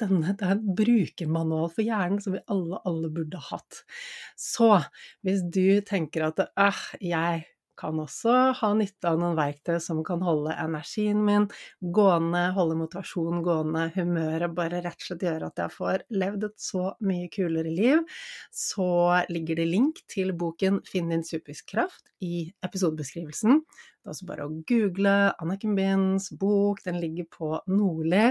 denne, det er en brukermanual for hjernen som vi alle, alle burde hatt. Så hvis du tenker at øh, jeg kan også ha nytte av noen verktøy som kan holde energien min gående, holde motivasjonen gående, humøret bare rett og slett gjøre at jeg får levd et så mye kulere liv, så ligger det link til boken Finn din superkraft i episodebeskrivelsen. Det er også bare å google Anniken Binds bok, den ligger på Nordli.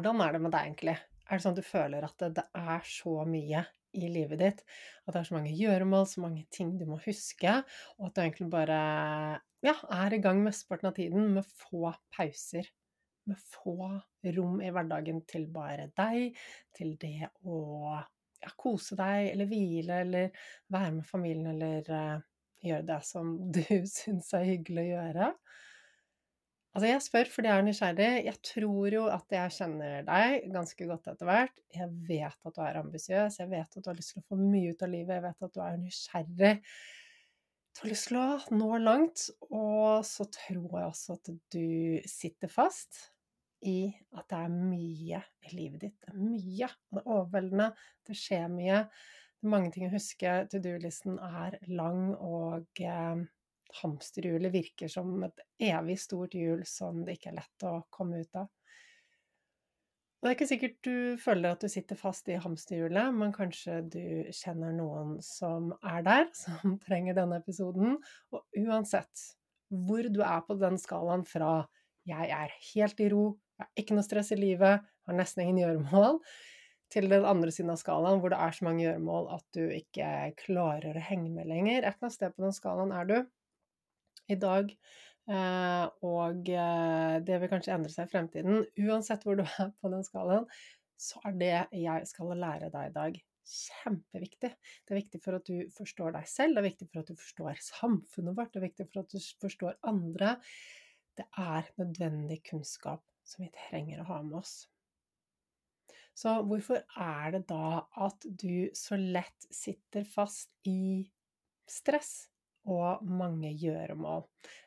Hvordan er det med deg egentlig? Er det sånn at du føler at det, det er så mye i livet ditt, at det er så mange gjøremål, så mange ting du må huske, og at du egentlig bare ja, er i gang mesteparten av tiden med få pauser? Med få rom i hverdagen til bare deg, til det å ja, kose deg, eller hvile, eller være med familien, eller uh, gjøre det som du syns er hyggelig å gjøre? Altså, jeg spør fordi jeg er nysgjerrig. Jeg tror jo at jeg kjenner deg ganske godt etter hvert. Jeg vet at du er ambisiøs, jeg vet at du har lyst til å få mye ut av livet, jeg vet at du er nysgjerrig. Du har lyst til å nå langt, og så tror jeg også at du sitter fast i at det er mye i livet ditt. Det er mye. Det er overveldende. Det skjer mye. Det er mange ting å huske. To do-listen er lang, og eh, hamsterhjulet virker som et evig stort hjul som det ikke er lett å komme ut av. Det er ikke sikkert du føler at du sitter fast i hamsterhjulet, men kanskje du kjenner noen som er der, som trenger denne episoden. Og uansett hvor du er på den skalaen fra 'jeg er helt i ro', 'jeg har ikke noe stress i livet', 'har nesten ingen gjøremål', til den andre siden av skalaen hvor det er så mange gjøremål at du ikke klarer å henge med lenger. Et eller annet sted på den skalaen er du i dag. Eh, og eh, det vil kanskje endre seg i fremtiden. Uansett hvor du er på den skalaen, så er det jeg skal lære deg i dag, kjempeviktig. Det er viktig for at du forstår deg selv, det er viktig for at du forstår samfunnet vårt, det er viktig for at du forstår andre. Det er nødvendig kunnskap som vi trenger å ha med oss. Så hvorfor er det da at du så lett sitter fast i stress? Og mange gjøremål.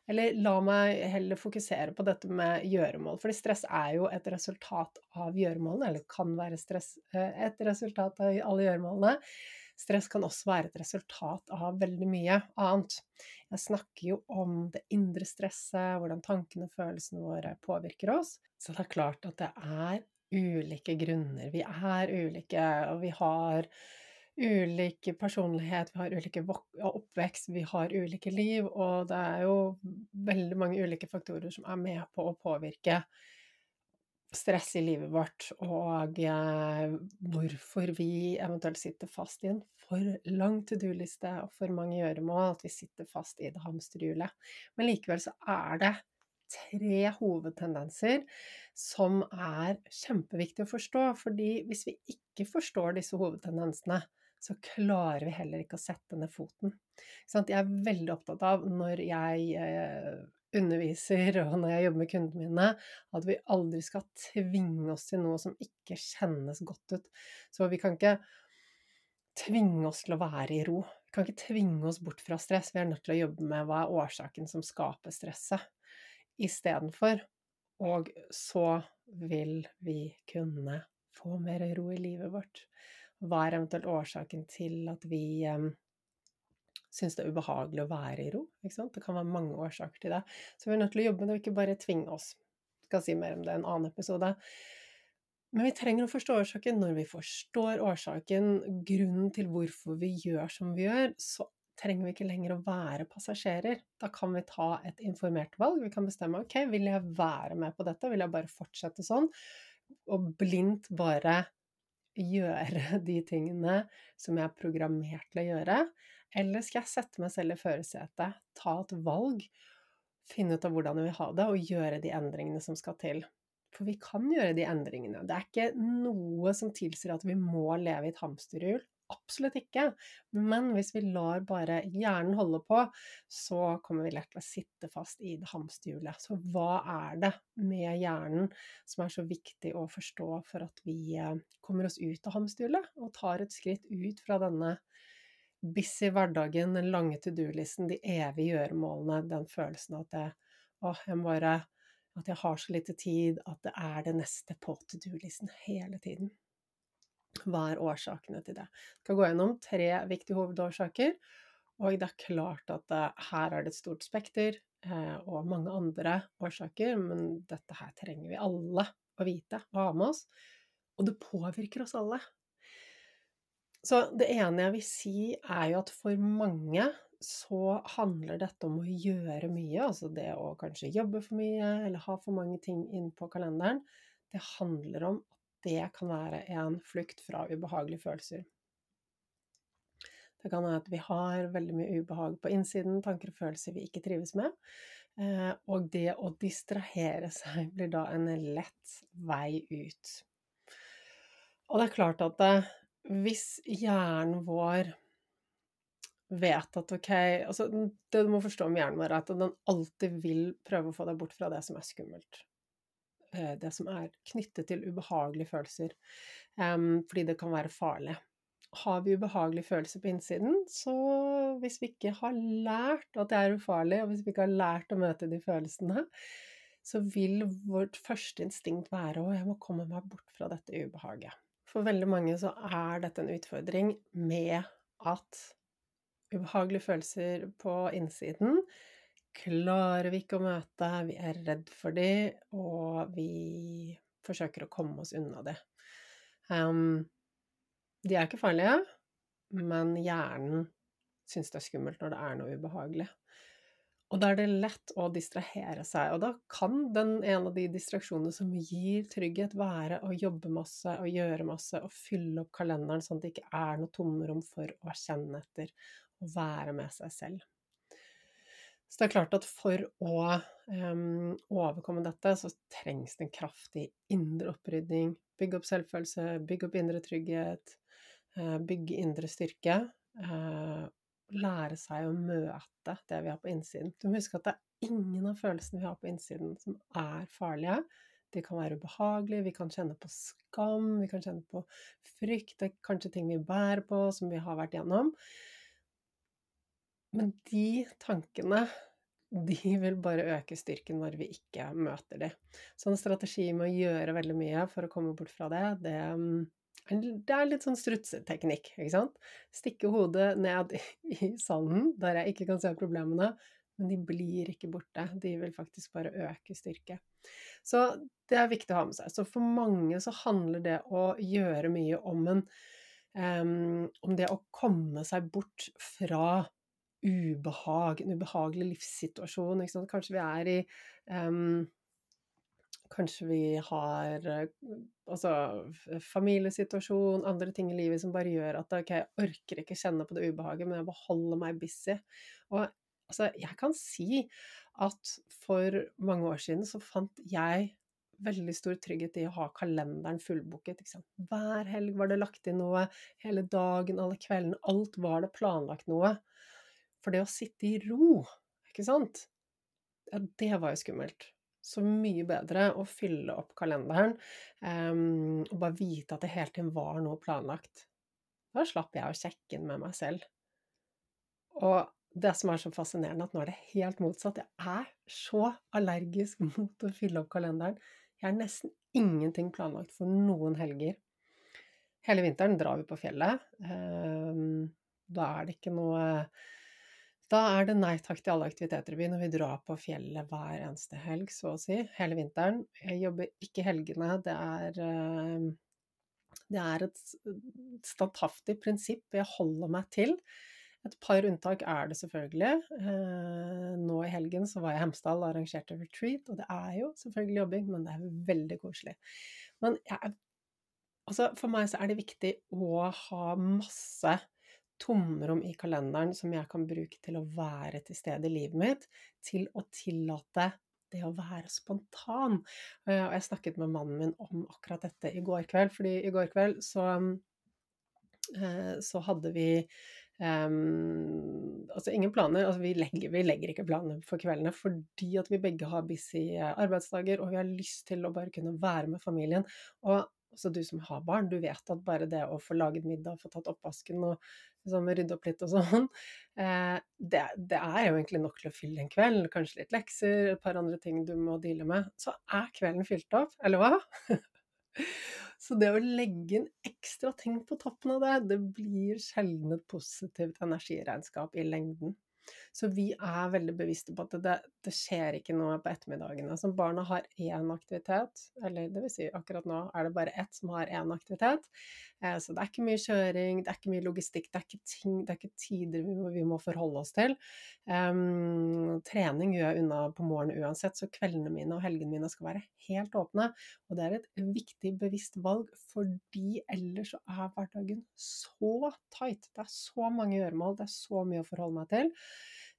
Eller la meg heller fokusere på dette med gjøremål, fordi stress er jo et resultat av gjøremålene, eller kan være stress eh, et resultat av alle gjøremålene. Stress kan også være et resultat av veldig mye annet. Jeg snakker jo om det indre stresset, hvordan tankene og følelsene våre påvirker oss. Så det er klart at det er ulike grunner. Vi er ulike, og vi har ulik personlighet, vi har ulike oppvekst, vi har ulike liv, og det er jo veldig mange ulike faktorer som er med på å påvirke stress i livet vårt, og eh, hvorfor vi eventuelt sitter fast i en for lang to do-liste og for mange gjøremål, at vi sitter fast i det hamsterhjulet. Men likevel så er det tre hovedtendenser som er kjempeviktig å forstå, fordi hvis vi ikke forstår disse hovedtendensene, så klarer vi heller ikke å sette ned foten. Jeg er veldig opptatt av når jeg eh, underviser og når jeg jobber med kundene mine, at vi aldri skal tvinge oss til noe som ikke kjennes godt ut. Så vi kan ikke tvinge oss til å være i ro. Vi kan ikke tvinge oss bort fra stress. Vi er nødt til å jobbe med hva er årsaken som skaper stresset, istedenfor. Og så vil vi kunne få mer ro i livet vårt. Hva er eventuelt årsaken til at vi um, syns det er ubehagelig å være i ro? Det kan være mange årsaker til det. Så vi er nødt til å jobbe med det og ikke bare tvinge oss. Jeg skal si mer om det i en annen episode. Men vi trenger å forstå årsaken. Når vi forstår årsaken, grunnen til hvorfor vi gjør som vi gjør, så trenger vi ikke lenger å være passasjerer. Da kan vi ta et informert valg. Vi kan bestemme ok, vil jeg være med på dette, vil jeg bare fortsette sånn? Og blindt bare gjøre de tingene som jeg er programmert til å gjøre, eller skal jeg sette meg selv i førersetet, ta et valg, finne ut av hvordan jeg vil ha det, og gjøre de endringene som skal til? For vi kan gjøre de endringene. Det er ikke noe som tilsier at vi må leve i et hamsterhjul. Absolutt ikke. Men hvis vi lar bare hjernen holde på, så kommer vi lett til å sitte fast i det hamsterhjulet. Så hva er det med hjernen som er så viktig å forstå for at vi eh, kommer oss ut av hamsterhjulet og tar et skritt ut fra denne busy hverdagen, den lange to do-listen, de evige gjøremålene, den følelsen at det, å, jeg bare at jeg har så lite tid, at det er det neste på to do-listen hele tiden. Hva er årsakene til det? Jeg skal gå gjennom tre viktige hovedårsaker. Og det er klart at uh, her er det et stort spekter uh, og mange andre årsaker, men dette her trenger vi alle å vite og ha med oss. Og det påvirker oss alle. Så det ene jeg vil si, er jo at for mange så handler dette om å gjøre mye, altså det å kanskje jobbe for mye eller ha for mange ting inn på kalenderen. Det handler om det kan være en flukt fra ubehagelige følelser. Det kan være at vi har veldig mye ubehag på innsiden, tanker og følelser vi ikke trives med. Eh, og det å distrahere seg blir da en lett vei ut. Og det er klart at hvis hjernen vår vet at ok altså Det du må forstå om hjernen vår, er at den alltid vil prøve å få deg bort fra det som er skummelt. Eh, det som er knyttet til ubehagelige følelser. Um, fordi det kan være farlig. Har vi ubehagelige følelser på innsiden, så hvis vi ikke har lært at det er ufarlig, og hvis vi ikke har lært å møte de følelsene, så vil vårt første instinkt være å jeg må komme meg bort fra dette ubehaget. For veldig mange så er dette en utfordring med at ubehagelige følelser på innsiden klarer vi ikke å møte, vi er redd for de, og vi forsøker å komme oss unna det. Um, de er ikke farlige, men hjernen syns det er skummelt når det er noe ubehagelig. Og da er det lett å distrahere seg, og da kan den ene av de distraksjonene som gir trygghet, være å jobbe masse og gjøre masse og fylle opp kalenderen sånn at det ikke er noe tomrom for å kjenne etter og være med seg selv. Så det er klart at for å um, overkomme dette, så trengs det en kraftig indre opprydding. Bygge opp selvfølelse, bygge opp indre trygghet, uh, bygge indre styrke. Uh, lære seg å møte det vi har på innsiden. Du må huske at det er ingen av følelsene vi har på innsiden som er farlige. De kan være ubehagelige, vi kan kjenne på skam, vi kan kjenne på frykt, det er kanskje ting vi bærer på, som vi har vært gjennom. Men de tankene, de vil bare øke styrken når vi ikke møter de. Så en strategi med å gjøre veldig mye for å komme bort fra det, det, mm, det er litt sånn strutseteknikk, ikke sant? Stikke hodet ned i sanden der jeg ikke kan se problemene, men de blir ikke borte. De vil faktisk bare øke styrke. Så det er viktig å ha med seg. Så for mange så handler det å gjøre mye om en um, Om det å komme seg bort fra ubehag, en ubehagelig livssituasjon. Kanskje vi er i um, Kanskje vi har altså, familiesituasjon, andre ting i livet som bare gjør at ok, jeg orker ikke kjenne på det ubehaget, men jeg må meg busy. Og altså, jeg kan si at for mange år siden så fant jeg veldig stor trygghet i å ha kalenderen fullbooket. Hver helg var det lagt inn noe, hele dagen, alle kveldene. Alt var det planlagt noe. For det å sitte i ro, ikke sant, ja, det var jo skummelt. Så mye bedre å fylle opp kalenderen um, og bare vite at det hele tiden var noe planlagt. Da slapp jeg å sjekke inn med meg selv. Og det som er så fascinerende, at nå er det helt motsatt. Jeg er så allergisk mot å fylle opp kalenderen. Jeg har nesten ingenting planlagt for noen helger. Hele vinteren drar vi på fjellet. Um, da er det ikke noe da er det nei takk til alle aktiviteter i byen, og vi drar på fjellet hver eneste helg, så å si, hele vinteren. Jeg jobber ikke helgene, det er eh, det er et standhaftig prinsipp jeg holder meg til. Et par unntak er det selvfølgelig. Eh, nå i helgen så var jeg i Hemsedal og arrangerte retreat, og det er jo selvfølgelig jobbing, men det er veldig koselig. Men jeg, altså for meg så er det viktig å ha masse tomrom i kalenderen som jeg kan bruke til å være til stede i livet mitt, til å tillate det å være spontan. Eh, og jeg snakket med mannen min om akkurat dette i går kveld, fordi i går kveld så, eh, så hadde vi Um, altså ingen planer. Altså vi, legger, vi, legger, ikke planer for kveldene fordi at vi begge har busy arbeidsdager, og vi har lyst til å bare kunne være med familien. Og også du som har barn, du vet at bare det å få laget middag, få tatt oppvasken og liksom rydde opp litt og sånn, eh, det, det, er jo egentlig nok til å fylle en kveld. Kanskje litt lekser, et par andre ting du må deale med. Så er kvelden fylt opp, eller hva? Så det å legge inn ekstra ting på toppen av det, det blir sjelden et positivt energiregnskap i lengden. Så vi er veldig bevisste på at det, det skjer ikke noe på ettermiddagene. Så barna har én aktivitet, eller det vil si akkurat nå er det bare ett som har én aktivitet. Eh, så det er ikke mye kjøring, det er ikke mye logistikk, det er ikke, ting, det er ikke tider vi må, vi må, forholde oss til. Um, trening gjør jeg unna på morgenen uansett, så kveldene mine og helgene mine skal være helt åpne. Og det er et viktig, bevisst valg, fordi ellers så er hverdagen så tight. Det er så mange gjøremål, det er så mye å forholde meg til.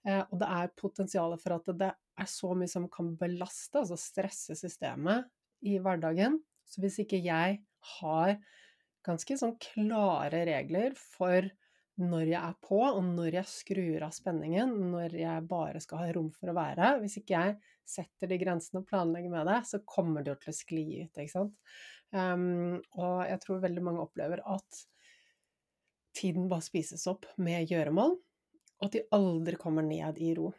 Eh, og det er potensial for at det er så mye som kan belaste, altså stresse systemet i hverdagen. Så hvis ikke jeg har ganske sånn klare regler for når jeg er på, og når jeg skrur av spenningen, når jeg bare skal ha rom for å være. Hvis ikke jeg setter de grensene og planlegger med det, så kommer det jo til å skli ut, ikke sant. Um, og jeg tror veldig mange opplever at tiden bare spises opp med gjøremål, og at de aldri kommer ned i ro.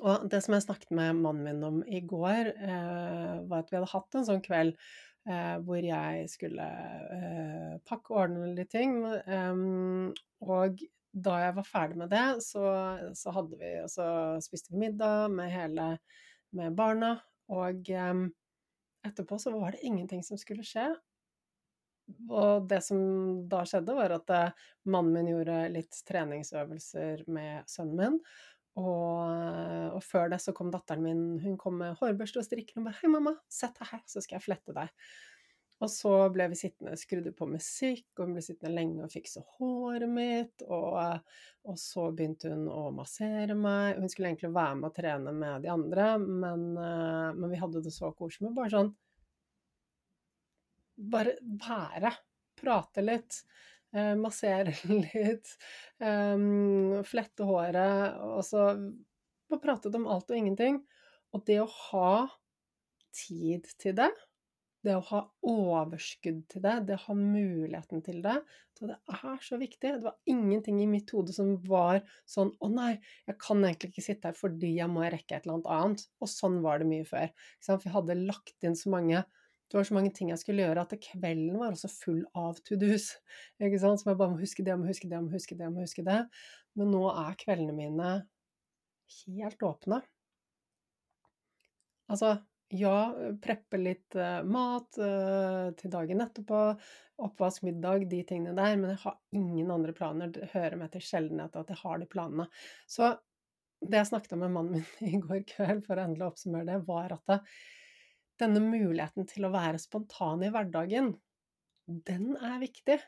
Og det som jeg snakket med mannen min om i går, eh, var at vi hadde hatt en sånn kveld eh, hvor jeg skulle eh, pakke og ordne litt ting. Og da jeg var ferdig med det, så, så hadde vi Og så spiste vi middag med hele med barna. Og etterpå så var det ingenting som skulle skje. Og det som da skjedde, var at uh, mannen min gjorde litt treningsøvelser med sønnen min. Og, og, før det så kom datteren min, hun kom med hårbørste og strikker og bare 'Hei, mamma, sett deg her, så skal jeg flette deg'. Og så ble vi sittende, skrudde på musikk, og hun ble sittende lenge og fikse håret mitt. Og, og, så begynte hun å massere meg. Hun skulle egentlig være med og trene med de andre, men, eh, men vi hadde det så koselig. Bare sånn Bare være. Prate litt. Eh, massere litt. Um, flette håret. Og så bare pratet om alt og ingenting. Og det å ha tid til det det å ha overskudd til det, det å ha muligheten til det, så det er så viktig. Det var ingenting i mitt hode som var sånn 'Å nei, jeg kan egentlig ikke sitte her fordi jeg må rekke et eller annet annet'. Og sånn var det mye før. Jeg hadde lagt inn så mange det var så mange ting jeg skulle gjøre, at kvelden var også full av to do's. Ikke sant? Som jeg bare må huske det, må huske det, må huske det, må huske det. Men nå er kveldene mine helt åpne. Altså, ja, preppe litt uh, mat uh, til dagen etterpå, oppvask, middag, de tingene der, men jeg har ingen andre planer. Det hører meg til sjeldenhet at jeg har de planene. Så det jeg snakket om med mannen min i går kveld, for å endelig oppsummere det, var at det, denne muligheten til å være spontan i hverdagen, den er viktig.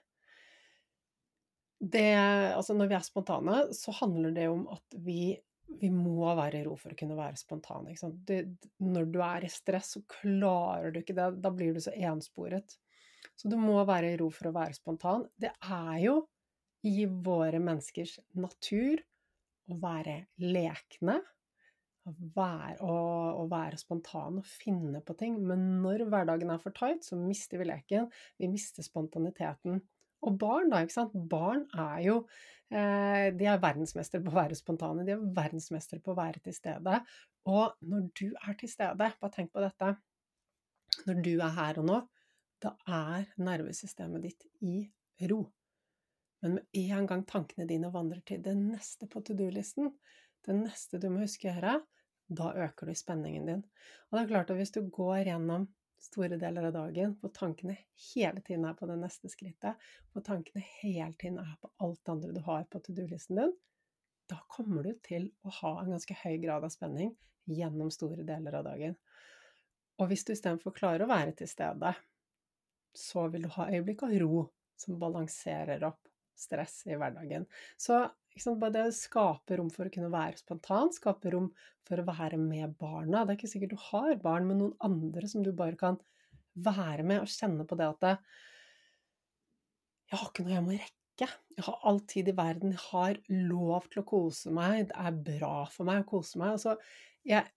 Det, altså når vi er spontane, så handler det om at vi vi må være i ro for å kunne være spontane. når du er i stress, så klarer du ikke det. Da blir du så ensporet. Så du må være i ro for å være spontan. Det er jo i våre menneskers natur å være lekne. Være, å, å være spontan og finne på ting. Men når hverdagen er for tight, så mister vi leken. Vi mister spontaniteten. Og barn, da. ikke sant? Barn er jo eh, De er verdensmestere på å være spontane. De er verdensmestere på å være til stede. Og når du er til stede, bare tenk på dette Når du er her og nå, da er nervesystemet ditt i ro. Men med en gang tankene dine vandrer til det neste på to do-listen, det neste du må huske å gjøre, da øker du spenningen din. Og det er klart at hvis du går gjennom store deler av dagen, hvor tankene hele tiden er på det neste skrittet, hvor tankene hele tiden er på alt det andre du har på to do-listen din, da kommer du til å ha en ganske høy grad av spenning gjennom store deler av dagen. Og hvis du istedenfor klarer å være til stede, så vil du ha øyeblikk av ro som balanserer opp stress i hverdagen. Så bare det å skape rom for å kunne være spontan, skape rom for å være med barna Det er ikke sikkert du har barn, men noen andre som du bare kan være med og kjenne på det at det, Jeg har ikke noe jeg må rekke. Jeg har all tid i verden. Jeg har lov til å kose meg. Det er bra for meg å kose meg. Altså, jeg,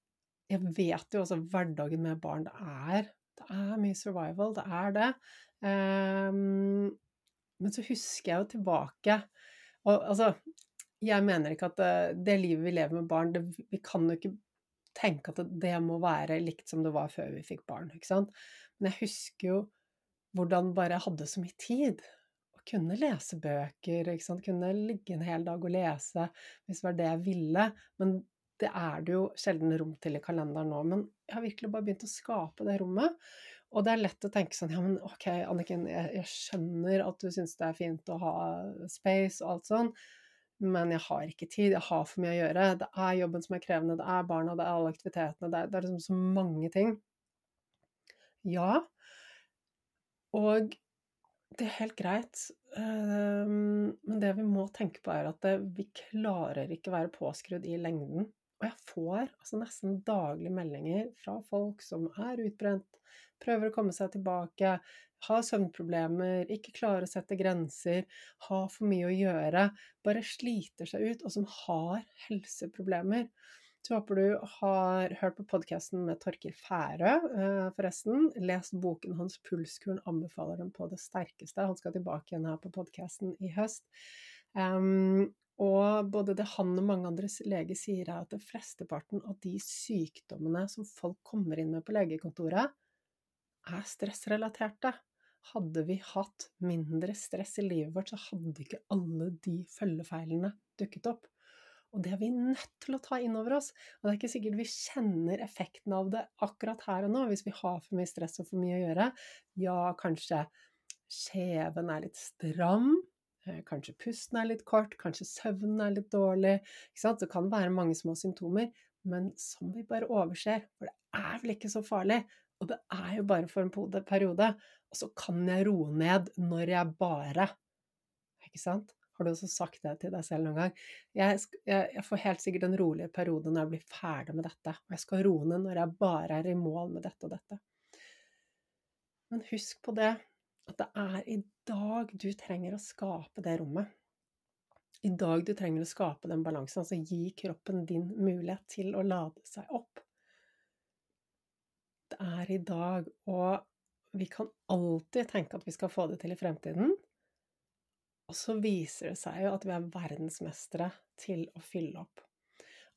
jeg vet jo også hverdagen med barn, det er, det er mye survival. Det er det. Um, men så husker jeg jo tilbake og altså, jeg mener ikke at det, det, livet vi lever med barn, det, vi kan jo ikke tenke at det, det, må være likt som det var før vi fikk barn, ikke sant. Men jeg husker jo hvordan bare jeg hadde så mye tid. Å kunne lese bøker, ikke sant. Kunne ligge en hel dag og lese hvis det var det jeg ville. Men det er det jo sjelden rom til i kalenderen nå. Men jeg har virkelig bare begynt å skape det rommet. Og det er lett å tenke sånn Ja, men ok, Anniken, jeg, jeg skjønner at du syns det er fint å ha space og alt sånn men jeg har ikke tid, jeg har for mye å gjøre. Det er jobben som er krevende, det er barna, det er alle aktivitetene, det er, det er liksom så mange ting. Ja, og det er helt greit, ehm, men det vi må tenke på, er at vi klarer ikke å være påskrudd i lengden. Og jeg får altså nesten daglige meldinger fra folk som er utbrent, prøver å komme seg tilbake, har søvnproblemer, ikke klarer å sette grenser, har for mye å gjøre, bare sliter seg ut, og som har helseproblemer. Så håper du har hørt på podkasten med Torkil Færø, eh, forresten. Lest boken hans 'Pulskuren', anbefaler den på det sterkeste. Han skal tilbake igjen her på podkasten i høst. Og både det han og mange andre leger sier, er at det flesteparten av de sykdommene som folk kommer inn med på legekontoret, er stressrelaterte. Hadde vi hatt mindre stress i livet vårt, så hadde ikke alle de følgefeilene dukket opp. Og det er vi nødt til å ta inn over oss. Og det er ikke sikkert vi kjenner effekten av det akkurat her og nå, hvis vi har for mye stress og for mye å gjøre. Ja, kanskje kjeven er litt stram, kanskje pusten er litt kort, kanskje søvnen er litt dårlig. Det kan være mange små symptomer, men som vi bare overser. For det er vel ikke så farlig. Og det er jo bare for en periode. Og så kan jeg roe ned når jeg bare Ikke sant? Har du også sagt det til deg selv noen gang? Jeg, jeg, jeg, får helt sikkert en rolig periode når jeg blir ferdig med dette. Og jeg skal roe ned når jeg bare er i mål med dette og dette. Men husk på det at det er i dag du trenger å skape det rommet. I dag du trenger å skape den balansen, altså gi kroppen din mulighet til å lade seg opp det er i dag, og vi kan alltid tenke at vi skal få det til i fremtiden. Og så viser det seg jo at vi er verdensmestere til å fylle opp.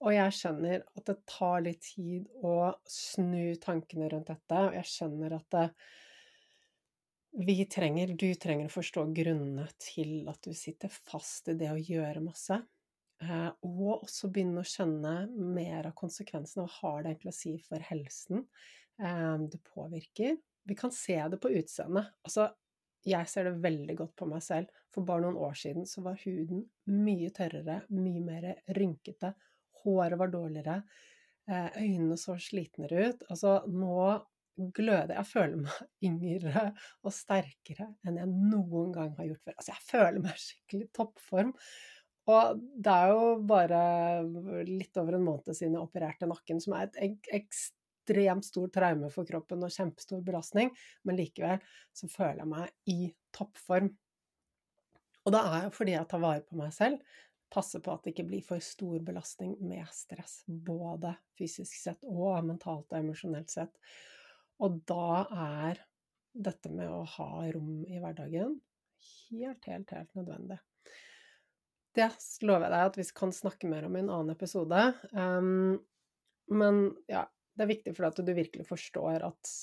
Og jeg skjønner at det tar litt tid å snu tankene rundt dette, og jeg skjønner at det, vi trenger, du trenger å forstå grunnene til at du sitter fast i det å gjøre masse. Eh, og også begynne å skjønne mer av konsekvensene. Hva har det egentlig å si for helsen? Eh, det påvirker. Vi kan se det på utseendet. Altså, jeg ser det veldig godt på meg selv. For bare noen år siden så var huden mye tørrere, mye mer rynkete. Håret var dårligere. Eh, øynene så slitnere ut. Altså, nå gløder Jeg føler meg yngre og sterkere enn jeg noen gang har gjort før. Altså, jeg føler meg skikkelig toppform. Og det er jo bare litt over en måned siden jeg opererte nakken, som er et ekstremt stort stor traume for kroppen og kjempestor belastning, men likevel så føler jeg meg i toppform. Og det er jo fordi jeg tar vare på meg selv, passer på at det ikke blir for stor belastning med stress, både fysisk sett og mentalt og emosjonelt sett. Og da er dette med å ha rom i hverdagen helt, helt, helt nødvendig. Det lover jeg deg at vi kan snakke mer om i en annen episode. Um, men ja, det er viktig for deg at du virkelig forstår at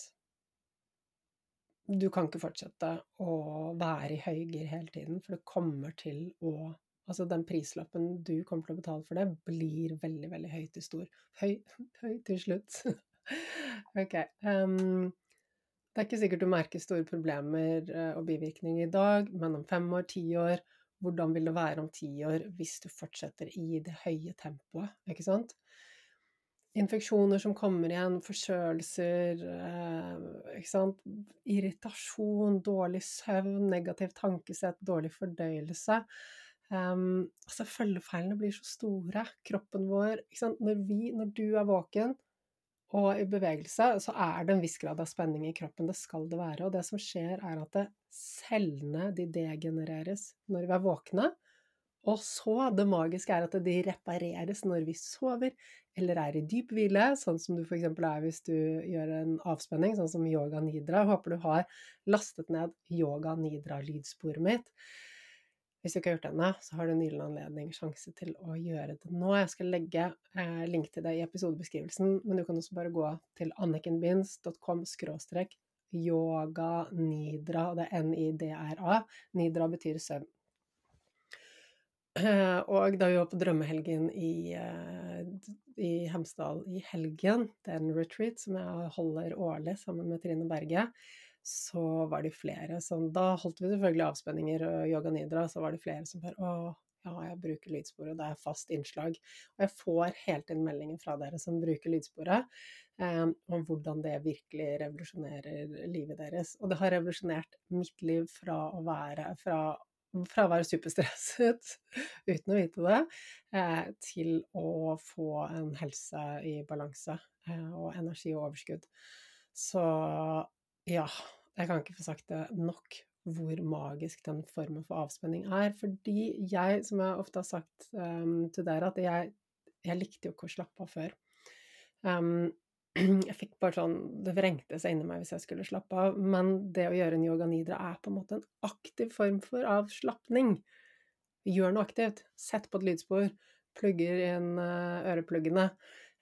du kan ikke fortsette å være i høygir hele tiden, for det kommer til å Altså, den prislappen du kommer til å betale for det, blir veldig, veldig høy til stor. Høy, høy til slutt. Ok. Um, det er ikke sikkert du merker store problemer eh, og bivirkninger i dag, men om fem år, ti år Hvordan vil det være om ti år hvis du fortsetter i det høye tempoet, ikke sant? infeksjoner som kommer igjen, forkjølelser, eh, irritasjon, dårlig søvn, negativt tankesett, dårlig fordøyelse. Um, altså Følgefeilene blir så store. Kroppen vår når, vi, når du er våken og i bevegelse, så er det en viss grad av spenning i kroppen. Det skal det være. Og det som skjer, er at cellene de degenereres når vi er våkne. Og så, det magiske er at de repareres når vi sover eller er i dyp hvile, sånn som du f.eks. er hvis du gjør en avspenning, sånn som yoga nidra. Jeg håper du har lastet ned yoga nidra-lydsporet mitt. Hvis du ikke har gjort det ennå, så har du en gyllen anledning, sjanse til å gjøre det nå. Jeg skal legge eh, link til det i episodebeskrivelsen, men du kan også bare gå til annikenbinds.com skråstrek yoga nidra, det er N-I-D-R-A. Nidra betyr søvn. Og da vi var på drømmehelgen i, eh, i Hemsedal i helgen, det er en retreat som jeg holder årlig sammen med Trine Berge, så var det flere som Da holdt vi selvfølgelig avspenninger og yoga nidra, så var det flere som bare Å, ja, jeg bruker lydsporet, det er fast innslag. Og jeg får helt inn meldinger fra dere som bruker lydsporet, eh, om hvordan det virkelig revolusjonerer livet deres. Og det har revolusjonert mitt liv fra å være fra fra å være superstresset uten å vite det, eh, til å få en helse i balanse eh, og energi og overskudd. Så Ja, jeg kan ikke få sagt det nok hvor magisk den formen for avspenning er. Fordi jeg, som jeg ofte har sagt um, til dere, at jeg, jeg, likte jo ikke å slappe av før. Um, jeg fikk bare sånn Det vrengte seg inni meg hvis jeg skulle slappe av. Men det å gjøre en yoga nidra er på en måte en aktiv form for avslapning. Gjør noe aktivt. Sett på et lydspor. Plugger inn uh, ørepluggene.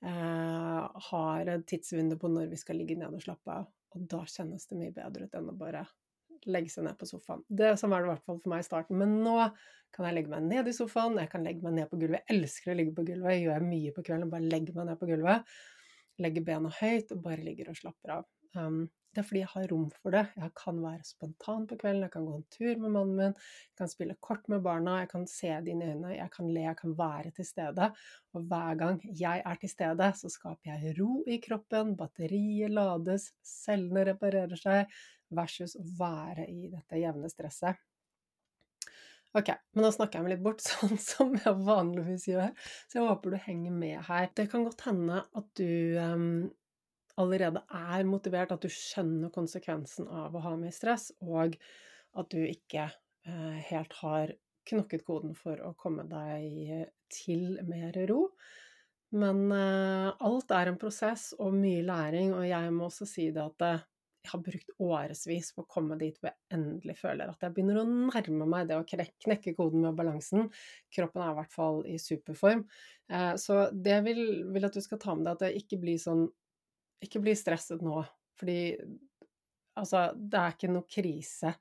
Eh, har et tidsvindu på når vi skal ligge ned og slappe av. Og da kjennes det mye bedre ut enn å bare legge seg ned på sofaen. Det Sånn var det i hvert fall for meg i starten. Men nå kan jeg legge meg ned i sofaen, jeg kan legge meg ned på gulvet. Jeg elsker å ligge på gulvet, jeg gjør mye på kvelden. Bare legger meg ned på gulvet, legger bena høyt og bare ligger og slapper av. Um, det er fordi jeg har rom for det. Jeg kan være spontan på kvelden, jeg kan gå en tur med mannen min, jeg kan spille kort med barna, jeg kan se det inn jeg kan le, jeg kan være til stede. Og hver gang jeg er til stede, så skaper jeg ro i kroppen, batteriet lades, cellene reparerer seg, versus å være i dette jevne stresset. Ok, men nå snakker jeg meg litt bort, sånn som jeg vanligvis gjør, så jeg håper du henger med her. Det kan godt hende at du um, allerede er motivert, at du skjønner konsekvensen av å ha mye stress, og at du ikke uh, helt har knokket koden for å komme deg til mer ro. Men uh, alt er en prosess og mye læring, og jeg må også si det at jeg har brukt årevis på å komme dit hvor jeg endelig føler at jeg begynner å nærme meg det å knekke koden med balansen. Kroppen er i hvert fall i superform. Eh, så det vil, vil at du skal ta med deg at det ikke blir sånn Ikke bli stresset nå, fordi altså, det er ikke noe krise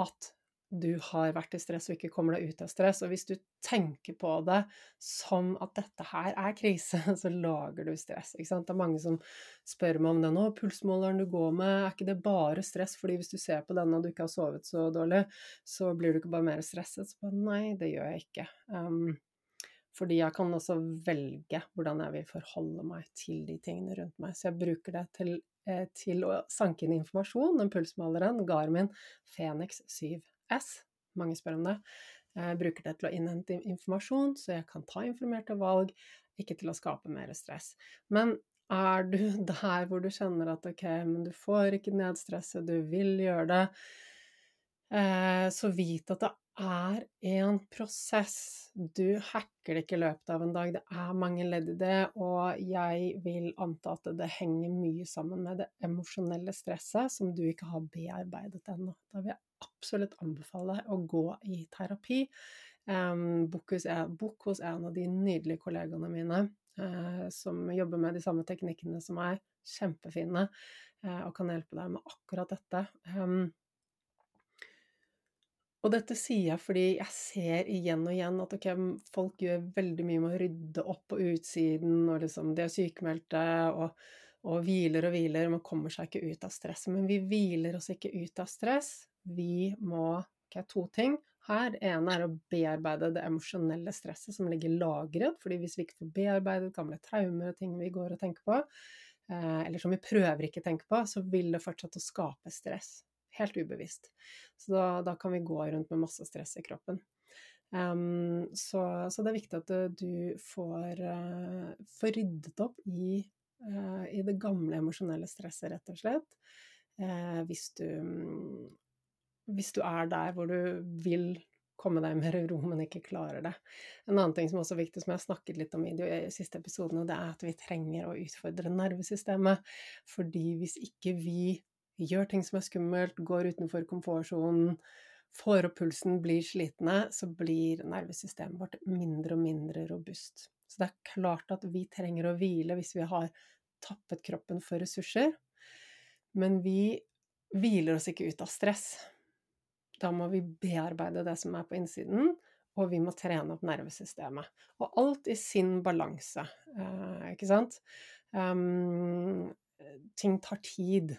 at du har vært i stress og ikke kommer deg ut av stress. Og hvis du tenker på det som at dette her er krise, så lager du stress. Ikke sant? Det er mange som spør meg om det nå. Pulsmåleren du går med, er ikke det bare stress? Fordi hvis du ser på denne og du ikke har sovet så dårlig, så blir du ikke bare mer stresset. Så bare nei, det gjør jeg ikke. Um, fordi jeg kan også velge hvordan jeg vil forholde meg til de tingene rundt meg. Så jeg bruker det til, eh, til å sanke inn informasjon. Den pulsmåleren, Garmin Fenix 7 S. Mange spør om det. Jeg bruker det til å innhente informasjon, så jeg kan ta informerte valg, ikke til å skape mer stress. Men er du der hvor du kjenner at ok, men du får ikke ned stresset, du vil gjøre det, eh, så vit at det er en prosess. Du hacker det ikke i løpet av en dag, det er mange ledd i det, og jeg vil anta at det henger mye sammen med det emosjonelle stresset som du ikke har bearbeidet ennå. Da vil jeg absolutt anbefale deg å gå i terapi. Um, bok, hos, en av de nydelige kollegaene mine uh, som jobber med de samme teknikkene som meg. Kjempefine, uh, og kan hjelpe deg med akkurat dette. Og dette sier jeg fordi jeg ser igjen og igjen at okay, folk gjør veldig mye med å rydde opp på utsiden, og liksom de er sykemeldte og, og hviler og hviler, man kommer seg ikke ut av stresset. Men vi hviler oss ikke ut av stress vi må okay, To ting her. Ene er å bearbeide det emosjonelle stresset som ligger lagret. fordi hvis vi ikke får bearbeidet gamle traumer og ting vi går og tenker på, eh, eller som vi prøver ikke å tenke på, så vil det fortsette å skape stress. Helt ubevisst. Så da, da kan vi gå rundt med masse stress i kroppen. Um, så, så, det er viktig at du får, uh, får ryddet opp i, uh, i, det gamle emosjonelle stresset, rett og slett. Uh, hvis du hvis du er der hvor du vil komme deg mer i ro, men ikke klarer det. En annen ting som også er viktig, som jeg har snakket litt om i de siste episodene, det er at vi trenger å utfordre nervesystemet. Fordi hvis ikke vi gjør ting som er skummelt, går utenfor komfortsonen, får opp pulsen, blir slitne, så blir nervesystemet vårt mindre og mindre robust. Så det er klart at vi trenger å hvile hvis vi har tappet kroppen for ressurser. Men vi hviler oss ikke ut av stress. Da må vi bearbeide det som er på innsiden, og vi må trene opp nervesystemet. Og alt i sin balanse, eh, ikke sant? Um, ting tar tid.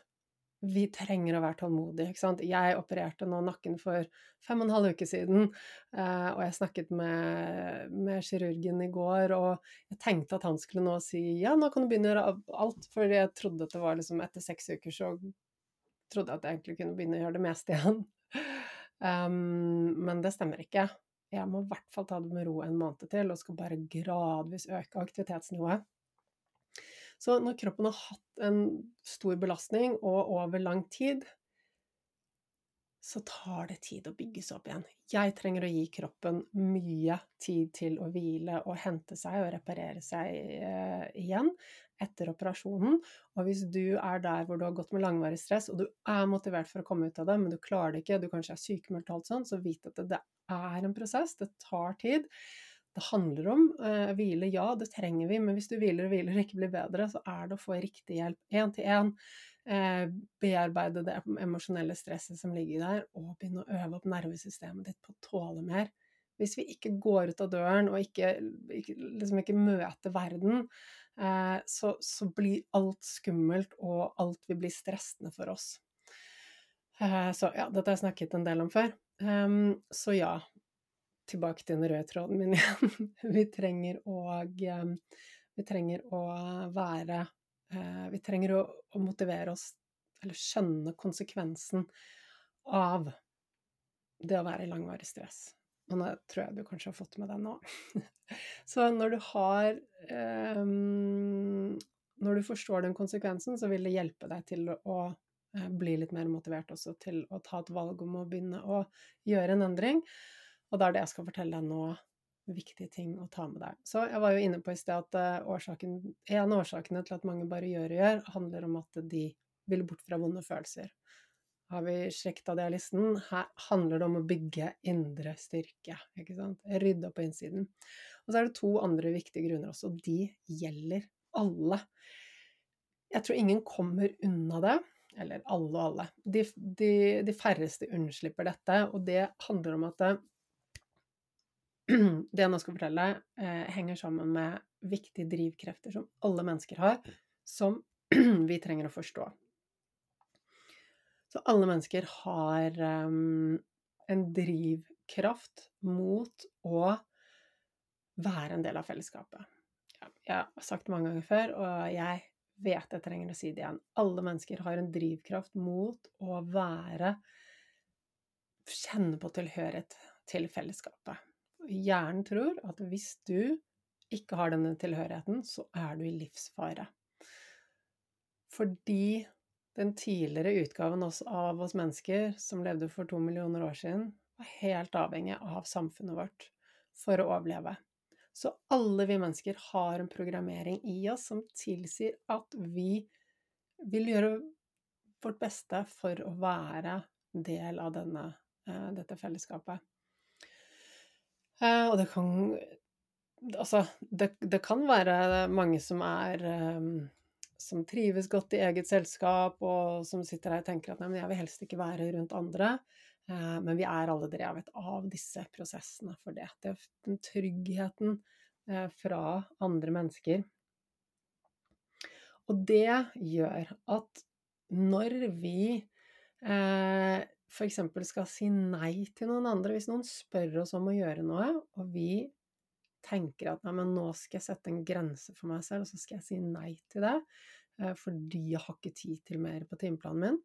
Vi trenger å være tålmodige. ikke sant? Jeg opererte nå nakken for fem og en halv uke siden, uh, og jeg snakket med, med, kirurgen i går, og jeg tenkte at han skulle nå si ja, nå kan du begynne å gjøre alt, for jeg trodde at det var liksom etter seks uker så trodde jeg at jeg egentlig kunne begynne å gjøre det meste igjen. Um, men det stemmer ikke. Jeg må i hvert fall ta det med ro en måned til, og skal bare gradvis øke aktivitetsnivået. Så når kroppen har hatt en stor belastning og over lang tid, så tar det tid å bygge seg opp igjen. Jeg trenger å gi kroppen mye tid til å hvile og hente seg og reparere seg eh, igjen etter operasjonen. Og hvis du er der hvor du har gått med langvarig stress, og du er motivert for å komme ut av det, men du klarer det ikke, du kanskje er sykemeldt og alt sånt, så vit at det, er en prosess, det tar tid. Det handler om eh, hvile, ja, det trenger vi, men hvis du hviler og hviler og ikke blir bedre, så er det å få riktig hjelp én til én eh, bearbeide det emosjonelle stresset som ligger der, og begynne å øve opp nervesystemet ditt på å tåle mer. Hvis vi ikke går ut av døren og ikke, ikke, liksom ikke møter verden, eh, så, så, blir alt skummelt, og alt vil bli stressende for oss. Eh, så ja, dette har jeg snakket en del om før. Um, så ja, tilbake til den røde tråden min igjen. vi trenger å um, Vi trenger å være Eh, vi trenger å, å, motivere oss, eller skjønne konsekvensen av det å være i langvarig stress. Og nå tror jeg du kanskje har fått med deg nå. så når du har um, Når du forstår den konsekvensen, så vil det hjelpe deg til å bli litt mer motivert også til å ta et valg om å begynne å gjøre en endring. Og det er det jeg skal fortelle deg nå viktige ting å ta med deg. Så jeg var jo inne på i sted at eh, årsaken, en av årsakene til at mange bare gjør og gjør, handler om at de vil bort fra vonde følelser. Har vi sjekket av det av listen? Her handler det om å bygge indre styrke. ikke sant? Rydde opp på innsiden. Og så er det to andre viktige grunner også. De gjelder alle. Jeg tror ingen kommer unna det. Eller alle og alle. De, de, de færreste unnslipper dette. Og det handler om at det jeg nå skal fortelle, eh, henger sammen med viktige drivkrefter som alle mennesker har, som vi trenger å forstå. Så alle mennesker har um, en drivkraft mot å være en del av fellesskapet. Ja, jeg har sagt det mange ganger før, og jeg vet jeg trenger å si det igjen. Alle mennesker har en drivkraft mot å være Kjenne på tilhørighet til fellesskapet. Hjernen tror at hvis du ikke har denne tilhørigheten, så er du i livsfare. Fordi den tidligere utgaven av oss mennesker, som levde for to millioner år siden, var helt avhengig av samfunnet vårt for å overleve. Så alle vi mennesker har en programmering i oss som tilsier at vi vil gjøre vårt beste for å være del av denne, eh, dette fellesskapet. Eh, og det kan Altså, det, det, kan være mange som er um, Som trives godt i eget selskap, og som sitter her og tenker at nei, men jeg vil helst ikke være rundt andre. Uh, men vi er alle drevet av disse prosessene for det. Det er den tryggheten uh, fra andre mennesker. Og det gjør at når vi f.eks. skal si nei til noen andre. Hvis noen spør oss om å gjøre noe, og vi tenker at nei, men nå skal jeg sette en grense for meg selv, og så skal jeg si nei til det eh, fordi jeg har ikke tid til mer på timeplanen min,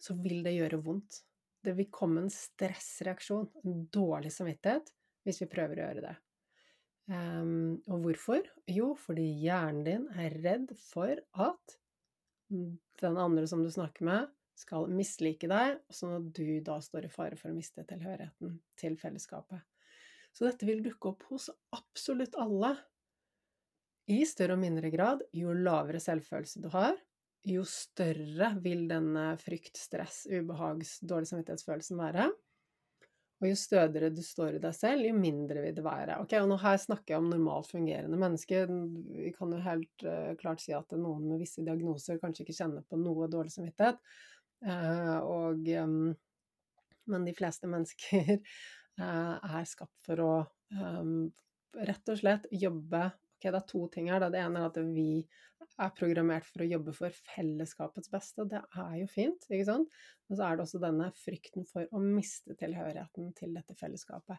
så vil det gjøre vondt. Det vil komme en stressreaksjon, en dårlig samvittighet, hvis vi prøver å gjøre det. Um, og hvorfor? Jo, fordi hjernen din er redd for at den andre som du snakker med, skal mislike deg, sånn at du da står i fare for å miste tilhørigheten til fellesskapet. Så dette vil dukke opp hos absolutt alle. I større og mindre grad, jo lavere selvfølelse du har, jo større vil denne frykt, stress, ubehags, dårlig samvittighetsfølelsen være. Og jo stødigere du står i deg selv, jo mindre vil det være. Ok, og nå her snakker jeg om normalt fungerende mennesker. Vi kan jo helt uh, klart si at noen med visse diagnoser kanskje ikke kjenner på noe dårlig samvittighet. Eh, og Men de fleste mennesker eh, er skapt for å rett og slett jobbe Ok, det er to ting her. Det ene er at vi er programmert for å jobbe for fellesskapets beste. Det er jo fint, ikke sant? Men så er det også denne frykten for å miste tilhørigheten til dette fellesskapet.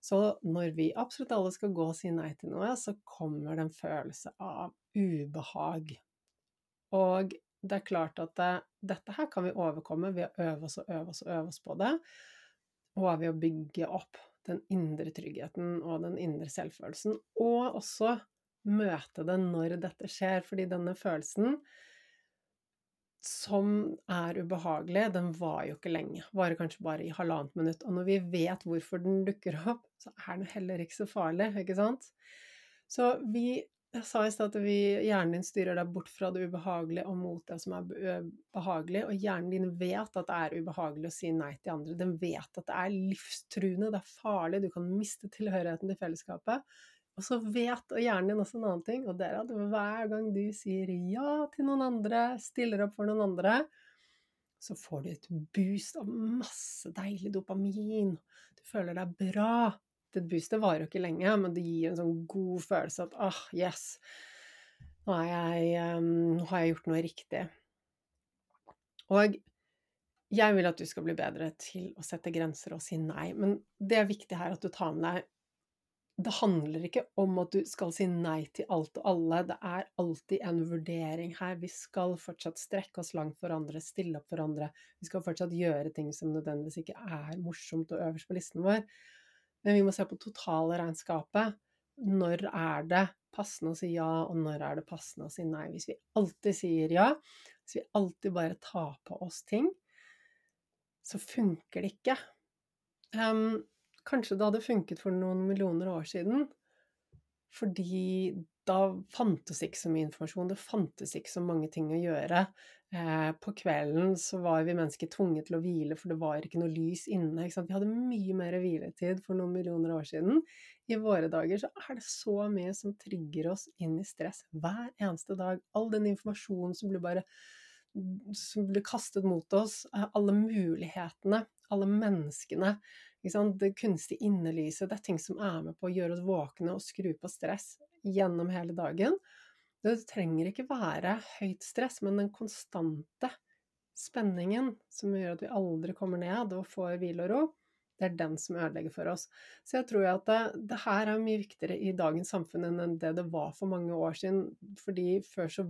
Så når vi absolutt alle skal gå og si nei til noe, så kommer det en følelse av ubehag. Og det er klart at det, dette her kan vi overkomme ved å øve oss og øve oss og øve oss på det, og ved å bygge opp den indre tryggheten og den indre selvfølelsen, og også møte det når dette skjer, fordi denne følelsen som er ubehagelig, den var jo ikke lenge. Varer kanskje bare i halvannet minutt. Og når vi vet hvorfor den dukker opp, så er den heller ikke så farlig, ikke sant? Så vi jeg sa i stad at vi, hjernen din styrer deg bort fra det ubehagelige og mot det som er behagelig, og hjernen din vet at det er ubehagelig å si nei til andre. Den vet at det er livstruende, det er farlig, du kan miste tilhørigheten til fellesskapet. Og så vet og hjernen din også en annen ting, og det er at hver gang du sier ja til noen andre, stiller opp for noen andre, så får du et boost av masse deilig dopamin. Du føler deg bra. Det boostet varer jo ikke lenge, men det gir en sånn god følelse at ah, yes, nå, jeg, um, nå har jeg gjort noe riktig. Og jeg vil at du skal bli bedre til å sette grenser og si nei, men det er viktig her at du tar med deg det handler ikke om at du skal si nei til alt og alle, det er alltid en vurdering her. Vi skal fortsatt strekke oss langt for andre, stille opp for andre. Vi skal fortsatt gjøre ting som nødvendigvis ikke er morsomt og øverst på listen vår. Men vi må se på totale regnskapet. Når er det passende å si ja, og når er det passende å si nei? Hvis vi alltid sier ja, hvis vi alltid bare tar på oss ting, så funker det ikke. Um, Kanskje det hadde funket for noen millioner år siden, fordi da fantes ikke så mye informasjon, det fantes ikke så mange ting å gjøre. Eh, på kvelden så var vi mennesker tvunget til å hvile, for det var ikke noe lys inne. Vi hadde mye mer hviletid for noen millioner år siden. I våre dager så er det så mye som trigger oss inn i stress hver eneste dag. All den informasjonen som blir bare som blir kastet mot oss, eh, alle mulighetene, alle menneskene, det kunstige innelyset, det er ting som er med på å gjøre oss våkne og skru på stress gjennom hele dagen. Det trenger ikke være høyt stress, men den konstante spenningen som gjør at vi aldri kommer ned og får hvile og ro, det er den som ødelegger for oss. Så jeg tror at det, det, her er mye viktigere i dagens samfunn enn det det var for mange år siden. Fordi før så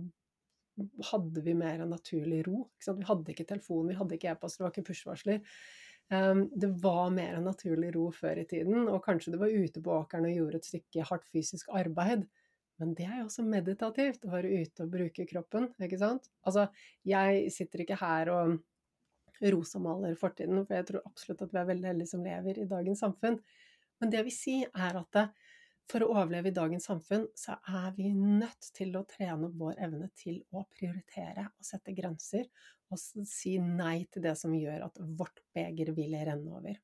hadde vi mer enn naturlig ro. Vi hadde ikke telefon, vi hadde ikke e-post, det var ikke push-varsler. Um, det var mer enn naturlig ro før i tiden, og kanskje du var ute på åkeren og gjorde et stykke hardt fysisk arbeid. Men det er jo også meditativt, å være ute og bruke kroppen, ikke sant? Altså, jeg sitter ikke her og rosamaler fortiden, for jeg tror absolutt at vi er veldig heldige som lever i dagens samfunn. Men det jeg vil si, er at det, for å overleve i dagens samfunn, så er vi nødt til å trene vår evne til å prioritere og sette grenser, og si nei til det som gjør at vårt beger vil renne over.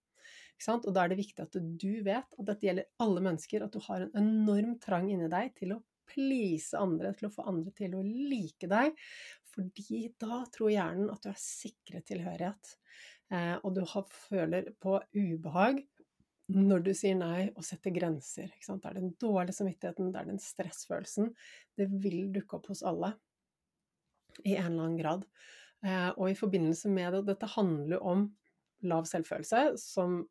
Og da er det viktig at du vet at dette gjelder alle mennesker, at du har en enorm trang inni deg til å please andre, til å få andre til å like deg. Fordi da tror hjernen at du er sikret tilhørighet. Eh, og du føler på ubehag når du sier nei og setter grenser. Det er den dårlige samvittigheten, det er den stressfølelsen. Det vil dukke opp hos alle i en eller annen grad. Eh, og i forbindelse med det, dette handler om lav selvfølelse, som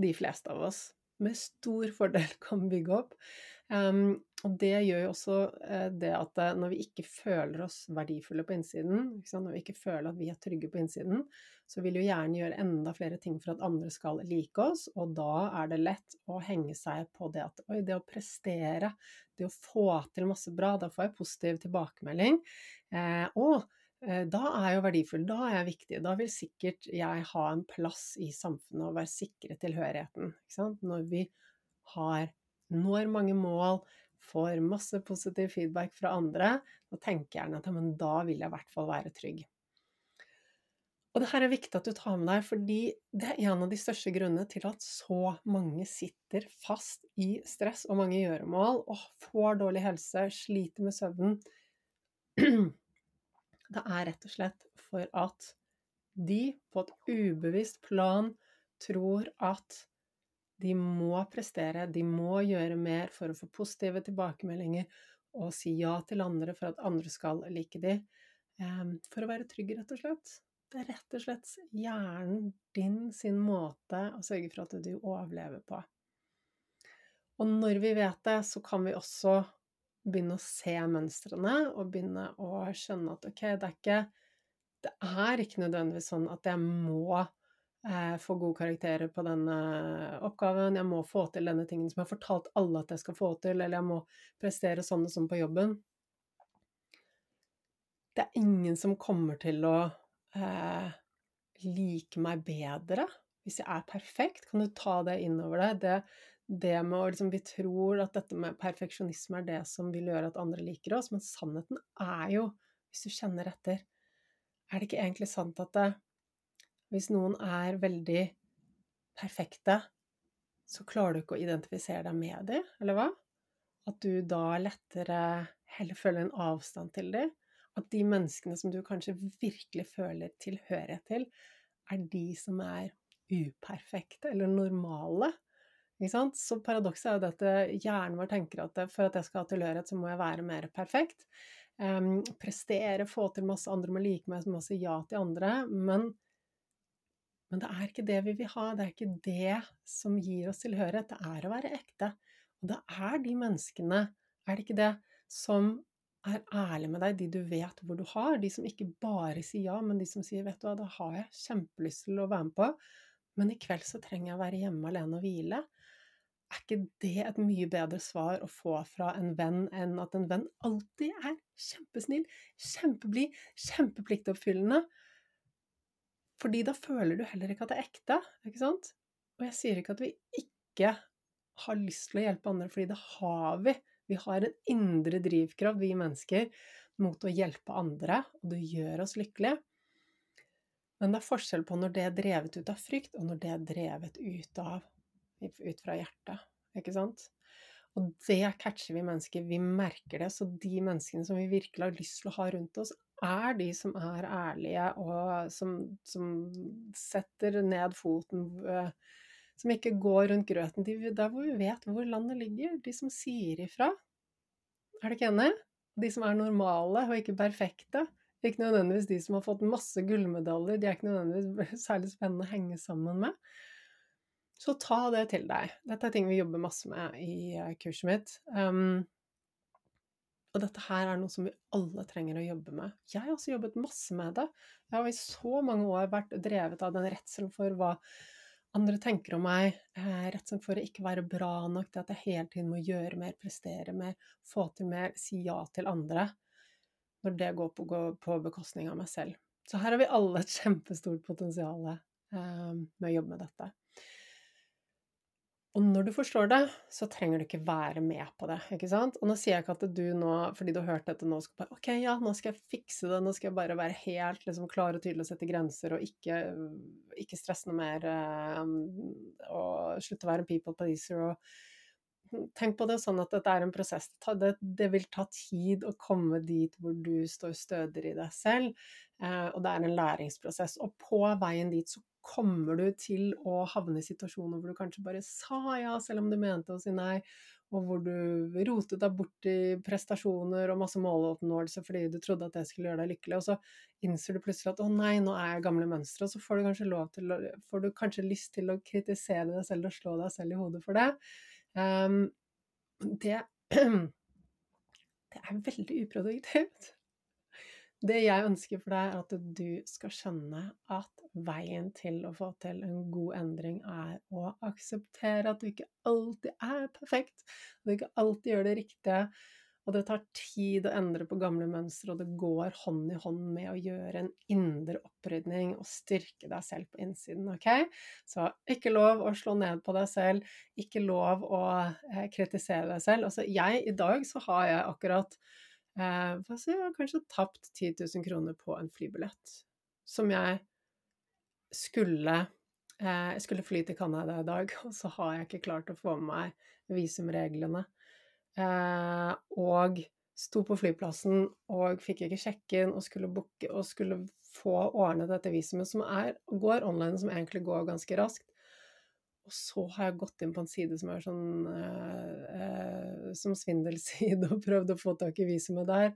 de fleste av oss med stor fordel kan bygge opp. Um, og det gjør jo også uh, det at uh, når vi ikke føler oss verdifulle på innsiden, når vi ikke føler at vi er trygge på innsiden, så vil jo gjerne gjøre enda flere ting for at andre skal like oss, og da er det lett å henge seg på det at oi, det å prestere, det å få til masse bra, da får jeg positiv tilbakemelding. Uh, og Eh, da er jeg jo verdifull, da er jeg viktig. Da vil sikkert jeg ha en plass i samfunnet og være sikre tilhørigheten. Når vi har, når mange mål, får masse positiv feedback fra andre, da tenker jeg at men da vil jeg i hvert fall være trygg. Og det her er viktig at du tar med deg, fordi det er en av de største grunnene til at så mange sitter fast i stress og mange gjøremål og får dårlig helse, sliter med søvnen. Det er rett og slett for at de på et ubevisst plan tror at de må prestere, de må gjøre mer for å få positive tilbakemeldinger og si ja til andre for at andre skal like de. Ehm, for å være trygg, rett og slett. Det er rett og slett hjernen din sin måte å sørge for at du overlever på. Og når vi vet det, så kan vi også begynne å se mønstrene og begynne å skjønne at ok, det er ikke Det er ikke nødvendigvis sånn at jeg må eh, få gode karakterer på denne oppgaven, jeg må få til denne tingen som jeg har fortalt alle at jeg skal få til, eller jeg må prestere sånn og sånn på jobben. Det er ingen som kommer til å eh, like meg bedre hvis jeg er perfekt. Kan du ta det innover deg? Det med å liksom Vi tror at dette med perfeksjonisme er det som vil gjøre at andre liker oss, men sannheten er jo, hvis du kjenner etter, er det ikke egentlig sant at det, hvis noen er veldig perfekte, så klarer du ikke å identifisere deg med dem, eller hva? At du da lettere heller føler en avstand til dem? At de menneskene som du kanskje virkelig føler tilhørighet til, er de som er uperfekte eller normale? Så paradokset er jo at hjernen vår tenker at for at jeg skal ha tilhørighet, så må jeg være mer perfekt. Um, prestere, få til masse andre må like meg, må si ja til andre. Men, men, det er ikke det vi vil ha. Det er ikke det som gir oss tilhørighet. Det er å være ekte. Og det er de menneskene, er det ikke det, som er ærlige med deg, de du vet hvor du har. De som ikke bare sier ja, men de som sier 'vet du hva, det har jeg kjempelyst til å være med på', men i kveld så trenger jeg å være hjemme alene og hvile. Er ikke det et mye bedre svar å få fra en venn enn at en venn alltid er kjempesnill, kjempeblid, kjempepliktoppfyllende? Fordi da føler du heller ikke at det er ekte, ikke sant? Og jeg sier ikke at vi ikke har lyst til å hjelpe andre, fordi det har vi. Vi har en indre drivkraft, vi mennesker, mot å hjelpe andre, og det gjør oss lykkelige. Men det er forskjell på når det er drevet ut av frykt, og når det er drevet ut av ut fra hjertet, ikke sant? Og det catcher vi mennesker, vi merker det. Så de menneskene som vi virkelig har lyst til å ha rundt oss, er de som er ærlige, og som, som setter ned foten, som ikke går rundt grøten. De, der hvor vi vet hvor landet ligger. De som sier ifra. Er du ikke enig? De som er normale og ikke perfekte. Ikke nødvendigvis de som har fått masse gullmedaljer. De er ikke nødvendigvis særlig spennende å henge sammen med. Så ta det til deg. Dette er ting vi jobber masse med i eh, kurset mitt. Um, og dette her er noe som vi alle trenger å jobbe med. Jeg har også jobbet masse med det. Jeg har i så mange år vært drevet av den redselen for hva andre tenker om meg. Eh, redselen for å ikke være bra nok, det at jeg hele tiden må gjøre mer, prestere mer, få til mer, si ja til andre. Når det går på, går på bekostning av meg selv. Så her har vi alle et kjempestort potensial eh, med å jobbe med dette. Og når du forstår det, så trenger du ikke være med på det. ikke sant? Og nå sier jeg ikke at du nå, fordi du har hørt dette nå, skal bare Ok, ja, nå skal jeg fikse det, nå skal jeg bare være helt liksom, klar og tydelig og sette grenser, og ikke, ikke stresse noe mer, um, og slutte å være en people pleaser. og Tenk på det sånn at dette er en prosess. Det, det vil ta tid å komme dit hvor du står stødigere i deg selv, eh, og det er en læringsprosess. Og på veien dit så kommer du til å havne i situasjoner hvor du kanskje bare sa ja selv om du mente å si nei, og hvor du rotet deg bort i prestasjoner og masse måloppnåelse fordi du trodde at det skulle gjøre deg lykkelig, og så innser du plutselig at å nei, nå er jeg gamle mønstre, og så får du kanskje til får du kanskje lyst til å kritisere deg selv og slå deg selv i hodet for det. Um, det, det er veldig uproduktivt. Det jeg ønsker for deg, er at du skal skjønne at veien til å få til en god endring er å akseptere at du ikke alltid er perfekt, at du ikke alltid gjør det riktige, og det tar tid å endre på gamle mønstre, og det går hånd i hånd med å gjøre en indre opprydning og styrke deg selv på innsiden, ok? Så ikke lov å slå ned på deg selv, ikke lov å eh, kritisere deg selv. Altså, jeg, i dag så har jeg akkurat eh, si, jeg kanskje tapt 10 000 kroner på en flybillett som jeg skulle eh, Jeg skulle fly til Canada i dag, og så har jeg ikke klart å få med meg visumreglene. Eh, og sto på flyplassen og fikk ikke sjekke inn og skulle booke og skulle få ordnet dette visumet, som er, går online, som egentlig går ganske raskt. Og så har jeg gått inn på en side som er sånn eh, eh, som svindelside, og prøvd å få tak i visumet der.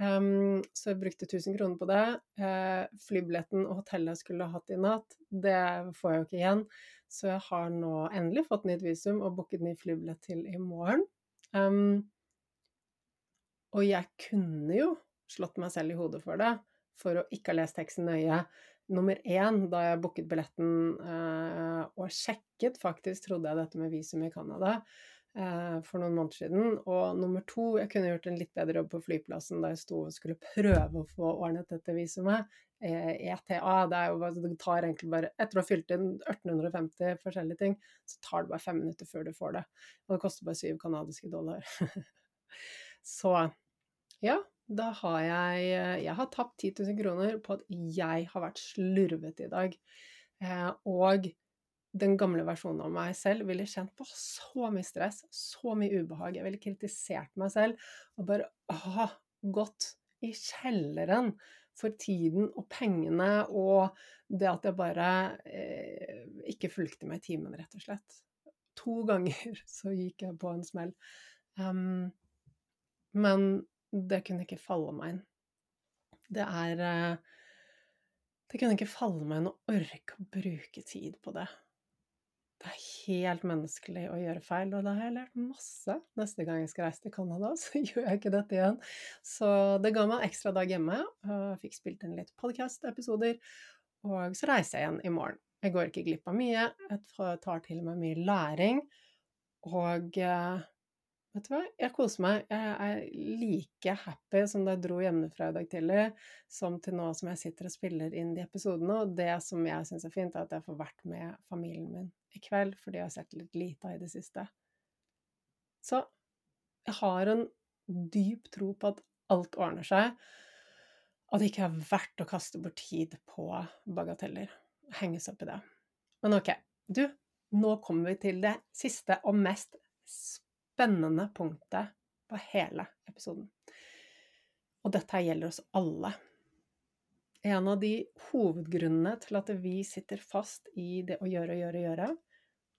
Um, så jeg brukte 1000 kroner på det. Uh, flybilletten og hotellet jeg skulle hatt i natt, det får jeg jo ikke igjen. Så jeg har nå endelig fått nytt visum og booket ny flybillett til i morgen. Um, og jeg kunne jo slått meg selv i hodet for det, for å ikke ha lest teksten nøye, nummer én da jeg booket billetten uh, og sjekket faktisk, trodde jeg, dette med visum i Canada for noen måneder siden. Og nummer to, jeg kunne gjort en litt bedre jobb på flyplassen da jeg sto og skulle prøve å få ordnet dette visumet. ETA, det, er jo, det tar egentlig bare Etter å ha fylt inn 1850 forskjellige ting, så tar det bare fem minutter før du får det. Og det koster bare syv canadiske dollar. så ja, da har jeg Jeg har tapt 10 000 kroner på at jeg har vært slurvete i dag. Eh, og den gamle versjonen av meg selv ville kjent på så mye stress, så mye ubehag. Jeg ville kritisert meg selv og bare åh, gått i kjelleren for tiden og pengene og det at jeg bare eh, ikke fulgte med i timen, rett og slett. To ganger så gikk jeg på en smell. Um, men det kunne ikke falle meg inn. Det er eh, Det kunne ikke falle meg inn å orke å bruke tid på det. Det er helt menneskelig å gjøre feil, og da har jeg lært masse. Neste gang jeg skal reise til Canada, så gjør jeg ikke dette igjen. Så det ga meg en ekstra dag hjemme. Jeg fikk spilt inn litt podkast-episoder, og så reiser jeg igjen i morgen. Jeg går ikke glipp av mye. Jeg tar til med mye læring. Og eh, Vet du hva, jeg koser meg. Jeg er like happy som da jeg dro hjemmefra i dag tidlig, som til nå som jeg sitter og spiller inn de episodene. Og det som jeg syns er fint, er at jeg får vært med familien min i kveld, fordi jeg har sett litt lite av i det siste. Så jeg har en dyp tro på at alt ordner seg, og det ikke er verdt å kaste bort tid på bagateller. Henges opp i det. Men ok, du, nå kommer vi til det siste og mest spennende spennende punktet på hele episoden. Og dette gjelder oss alle. En av de hovedgrunnene til at vi sitter fast i det å gjøre, gjøre, gjøre,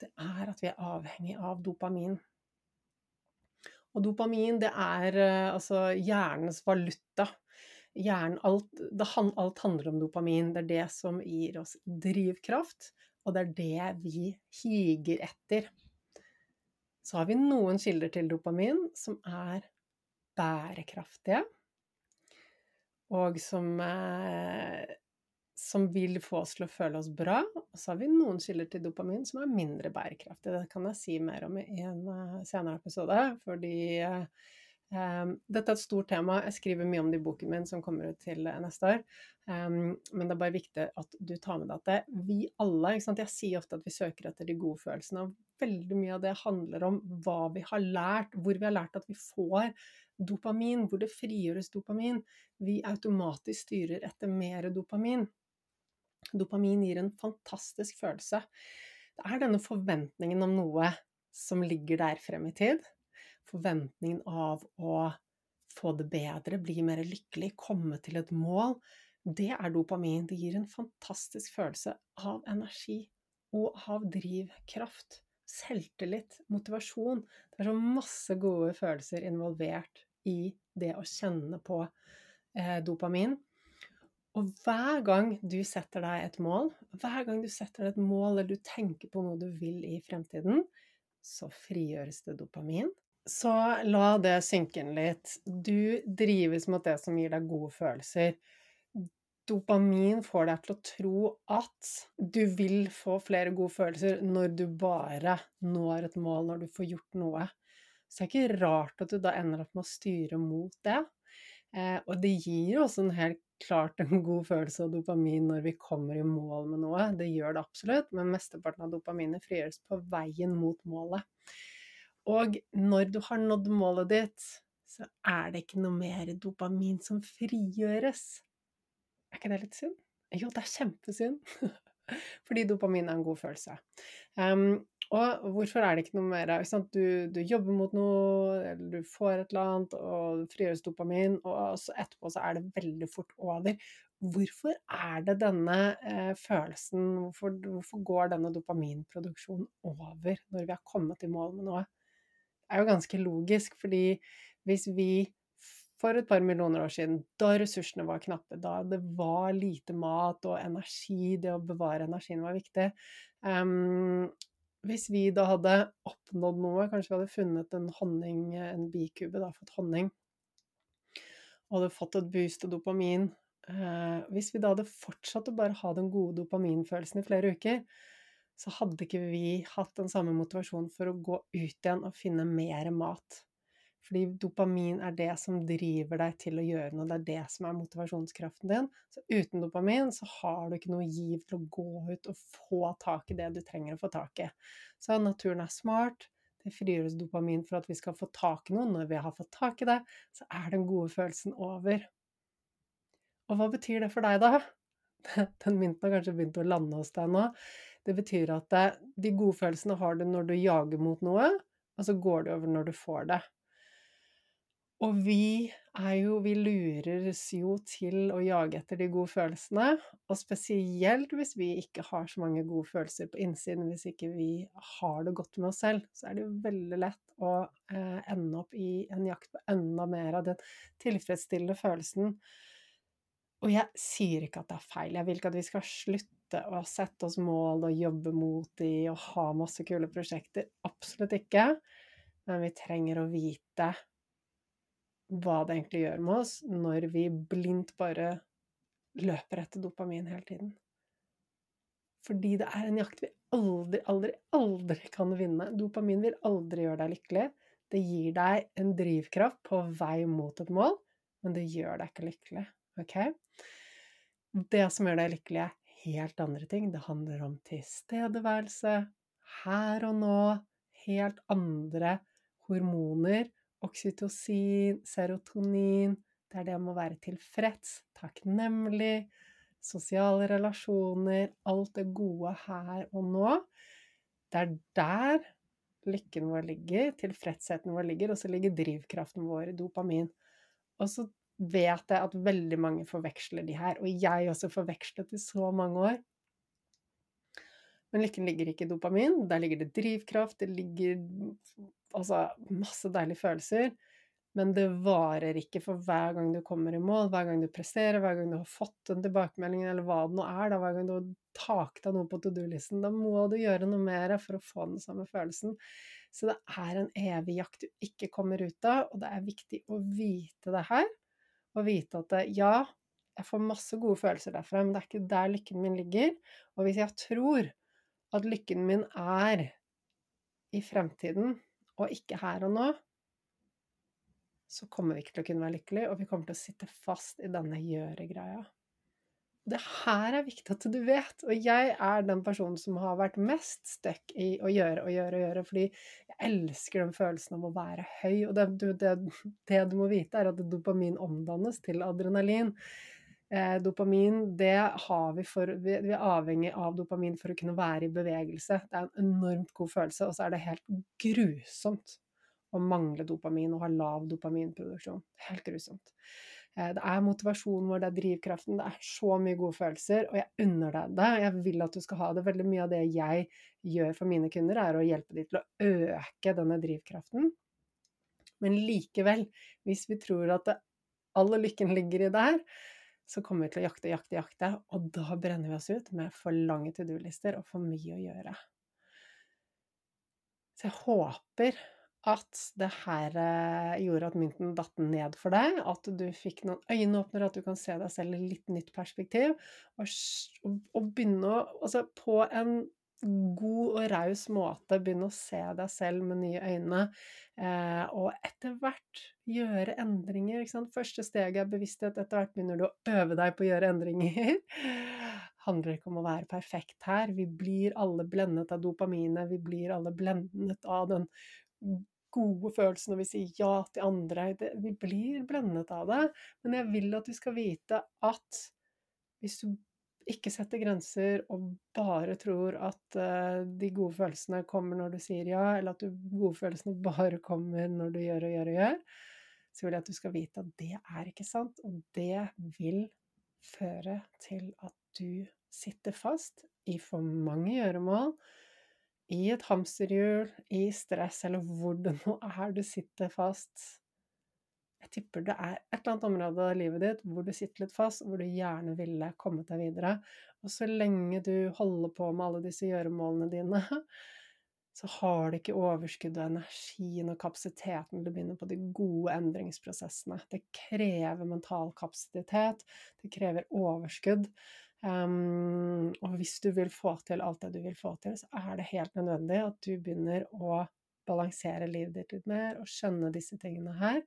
det er at vi er avhengig av dopamin. Og dopamin, det er eh, altså hjernens valuta. Hjernen, alt, det, alt handler om dopamin. Det er det som gir oss drivkraft, og det er det vi higer etter så har vi noen kilder til dopamin som er bærekraftige, og som, eh, som vil få oss til å føle oss bra. Og så har vi noen kilder til dopamin som er mindre bærekraftige. Det kan jeg si mer om i en uh, senere episode, fordi uh, um, dette er et stort tema. Jeg skriver mye om det i boken min som kommer ut til neste år. Um, men det er bare viktig at du tar med deg at det, vi alle Jeg sier ofte at vi søker etter de gode følelsene. og veldig mye av det handler om hva vi har lært, hvor vi har lært at vi får dopamin, hvor det frigjøres dopamin. Vi automatisk styrer etter mer dopamin. Dopamin gir en fantastisk følelse. Det er denne forventningen om noe som ligger der frem i tid. Forventningen av å få det bedre, bli mer lykkelig, komme til et mål. Det er dopamin. Det gir en fantastisk følelse av energi og av drivkraft selvtillit, motivasjon. Det er så masse gode følelser involvert i det å kjenne på eh, dopamin. Og hver gang du setter deg et mål, hver gang du setter deg et mål eller du tenker på noe du vil i fremtiden, så frigjøres det dopamin. Så la det synke inn litt. Du drives mot det som gir deg gode følelser dopamin får deg til å tro at du vil få flere gode følelser når du bare når et mål, når du får gjort noe. Så det er ikke rart at du da ender opp med å styre mot det. Eh, og det gir jo også en helt klart en god følelse av dopamin når vi kommer i mål med noe. Det gjør det absolutt, men mesteparten av dopaminet frigjøres på veien mot målet. Og når du har nådd målet ditt, så er det ikke noe mer dopamin som frigjøres. Er ikke det litt synd? Jo, det er kjempesynd. Fordi dopamin er en god følelse. Um, og hvorfor er det ikke noe mer du, du, jobber mot noe, eller du får et eller annet, og det frigjøres dopamin, og så etterpå så er det veldig fort over. Hvorfor er det denne eh, følelsen hvorfor, hvorfor, går denne dopaminproduksjonen over når vi har kommet i mål med noe? Er jo ganske logisk, fordi hvis vi for et par millioner år siden, da ressursene var knappe, da det var lite mat og energi, det å bevare energien var viktig. Um, hvis vi da hadde oppnådd noe, kanskje vi hadde funnet en honning, en bikube, da, fått honning, og hadde fått et boost av dopamin, uh, Hvis vi da hadde fortsatt å bare ha den gode dopaminfølelsen i flere uker, så hadde ikke vi hatt den samme motivasjonen for å gå ut igjen og finne mer mat. Fordi dopamin er det som driver deg til å gjøre noe, det er det som er motivasjonskraften din. Så uten dopamin så har du ikke noe giv til å gå ut og få tak i det du trenger å få tak i. Så naturen er smart, det frigjøres dopamin for at vi skal få tak i noe. Når vi har fått tak i det, så er den gode følelsen over. Og hva betyr det for deg, da? Den mynten har kanskje begynt å lande hos deg nå. Det betyr at de gode følelsene har du når du jager mot noe, og så går det over når du får det. Og vi er jo Vi lures jo til å jage etter de gode følelsene, og spesielt hvis vi ikke har så mange gode følelser på innsiden, hvis ikke vi har det godt med oss selv, så er det jo veldig lett å eh, ende opp i en jakt på enda mer av den tilfredsstillende følelsen. Og jeg sier ikke at det er feil, jeg vil ikke at vi skal slutte å sette oss mål og jobbe mot de og ha masse kule prosjekter. Absolutt ikke. Men vi trenger å vite hva det egentlig gjør med oss når vi blindt bare løper etter dopamin hele tiden. Fordi det er en jakt vi aldri, aldri, aldri kan vinne. Dopamin vil aldri gjøre deg lykkelig. Det gir deg en drivkraft på vei mot et mål, men det gjør deg ikke lykkelig. Ok? Det som gjør deg lykkelig, helt andre ting. Det handler om tilstedeværelse, her og nå, helt andre hormoner oksytocin, serotonin Det er det om å være tilfreds, takknemlig, sosiale relasjoner Alt det gode her og nå. Det er der lykken vår ligger, tilfredsheten vår ligger, og så ligger drivkraften vår i dopamin. Og så vet jeg at veldig mange forveksler de her, og jeg også forvekslet i så mange år. Men lykken ligger ikke i dopamin, der ligger det drivkraft, det ligger altså masse deilige følelser. Men det varer ikke for hver gang du kommer i mål, hver gang du presterer, hver gang du har fått en tilbakemelding, eller hva det nå er, da, hver gang du har taket av noe på to do-listen, da må du gjøre noe mer for å få den samme følelsen. Så det er en evig jakt du ikke kommer ut av, og det er viktig å vite det her. Og vite at ja, jeg får masse gode følelser derfra, men det er ikke der lykken min ligger. Og hvis jeg tror at lykken min er i fremtiden, og ikke her og nå, så kommer vi ikke til å kunne være lykkelige, og vi kommer til å sitte fast i denne gjøre-greia. Det her er viktig at du vet, og jeg er den personen som har vært mest stuck i å gjøre og gjøre og gjøre, fordi jeg elsker den følelsen av å være høy, og det, det, det du må vite, er at dopamin omdannes til adrenalin. Eh, dopamin, det har vi for vi, vi, er avhengig av dopamin for å kunne være i bevegelse. Det er en enormt god følelse, og så er det helt grusomt å mangle dopamin og ha lav dopaminproduksjon. Helt grusomt. Eh, det er motivasjonen vår, det er drivkraften, det er så mye gode følelser, og jeg unner deg det. Jeg vil at du skal ha det. Veldig mye av det jeg gjør for mine kunder, er å hjelpe dem til å øke denne drivkraften. Men likevel, hvis vi tror at all lykken ligger i det her, så kommer vi til å jakte, jakte, jakte, og da brenner vi oss ut med for lange to do-lister og for mye å gjøre. Så jeg håper at det her eh, gjorde at mynten datt ned for deg, at du fikk noen øyenåpnere, at du kan se deg selv i litt nytt perspektiv, og, og begynne å Altså på en god og raus måte begynne å se deg selv med nye øyne, eh, og etter hvert gjøre endringer. Første steget er bevissthet, etter hvert begynner du å øve deg på å gjøre endringer. handler ikke om å være perfekt her. Vi blir alle blendet av dopaminet, vi blir alle blendet av den gode følelsen når vi sier ja til andre. vi blir blendet av det, men jeg vil at du skal vite at hvis du ikke setter grenser og bare tror at uh, de gode følelsene kommer når du sier ja, eller at de gode følelsene bare kommer når du gjør og gjør og gjør, så vil jeg at du skal vite at det er ikke sant, og det vil føre til at du sitter fast i for mange gjøremål, i et hamsterhjul, i stress, eller hvor det nå er du sitter fast jeg tipper det er et eller annet område av livet ditt hvor du sitter litt fast, hvor du gjerne ville kommet deg videre. Og så lenge du holder på med alle disse gjøremålene dine, så har du ikke overskudd og energien og kapasiteten til å begynne på de gode endringsprosessene. Det krever mental kapasitet, det krever overskudd. Um, og hvis du vil få til alt det du vil få til, så er det helt nødvendig at du begynner å balansere livet ditt litt mer og skjønne disse tingene her.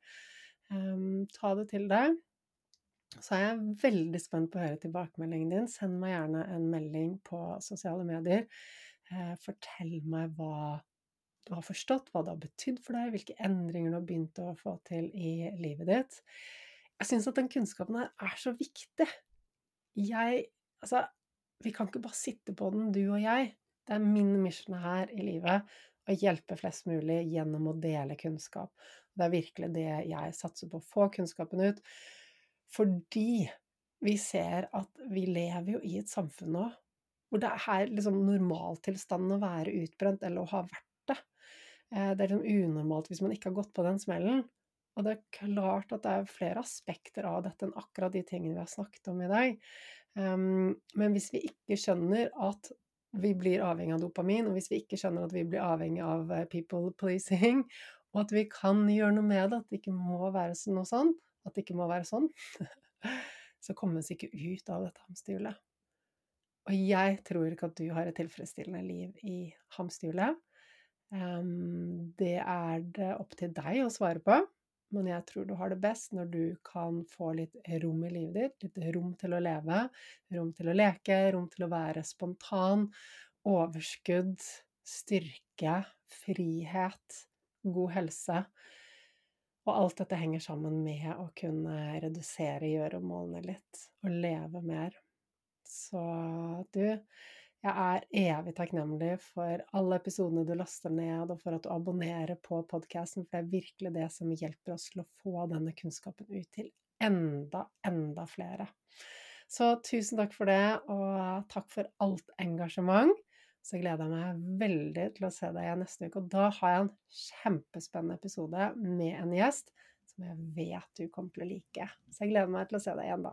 Um, ta det til deg. Så er jeg veldig spent på å høre tilbakemeldingen din. Send meg gjerne en melding på sosiale medier. Uh, fortell meg hva du har forstått, hva det har betydd for deg, hvilke endringer du har begynt å få til i livet ditt. Jeg syns at den kunnskapen her er så viktig. Jeg Altså, vi kan ikke bare sitte på den, du og jeg. Det er min mission her i livet å hjelpe flest mulig gjennom å dele kunnskap. Det er virkelig det jeg satser på. å Få kunnskapen ut. Fordi vi ser at vi lever jo i et samfunn nå hvor det er liksom normaltilstanden å være utbrent eller å ha vært det. Eh, det er liksom unormalt hvis man ikke har gått på den smellen. Og det er klart at det er flere aspekter av dette enn akkurat de tingene vi har snakket om i dag. Um, men hvis vi ikke skjønner at vi blir avhengig av dopamin, og hvis vi ikke skjønner at vi blir avhengig av eh, people pleasing, og at vi kan gjøre noe med det, at det ikke må være noe sånn, at det ikke må være sånn, så kommer vi ikke ut av dette hamsterhjulet. Og jeg tror ikke at du har et tilfredsstillende liv i hamsterhjulet. Um, det er det opp til deg å svare på, men jeg tror du har det best når du kan få litt rom i livet ditt. Litt rom til å leve, rom til å leke, rom til å være spontan. Overskudd, styrke, frihet, god helse. Og alt dette henger sammen med å kunne redusere gjøremålene litt, og leve mer. Så du, jeg er evig takknemlig for alle episodene du laster ned, og for at du abonnerer på podkasten, for det er virkelig det som hjelper oss til å få denne kunnskapen ut til enda, enda flere. Så tusen takk for det, og takk for alt engasjement. Så gleder jeg meg veldig til å se deg igjen neste uke, og da har jeg en kjempespennende episode med en gjest som jeg vet du kommer til å like. Så jeg gleder meg til å se deg igjen da.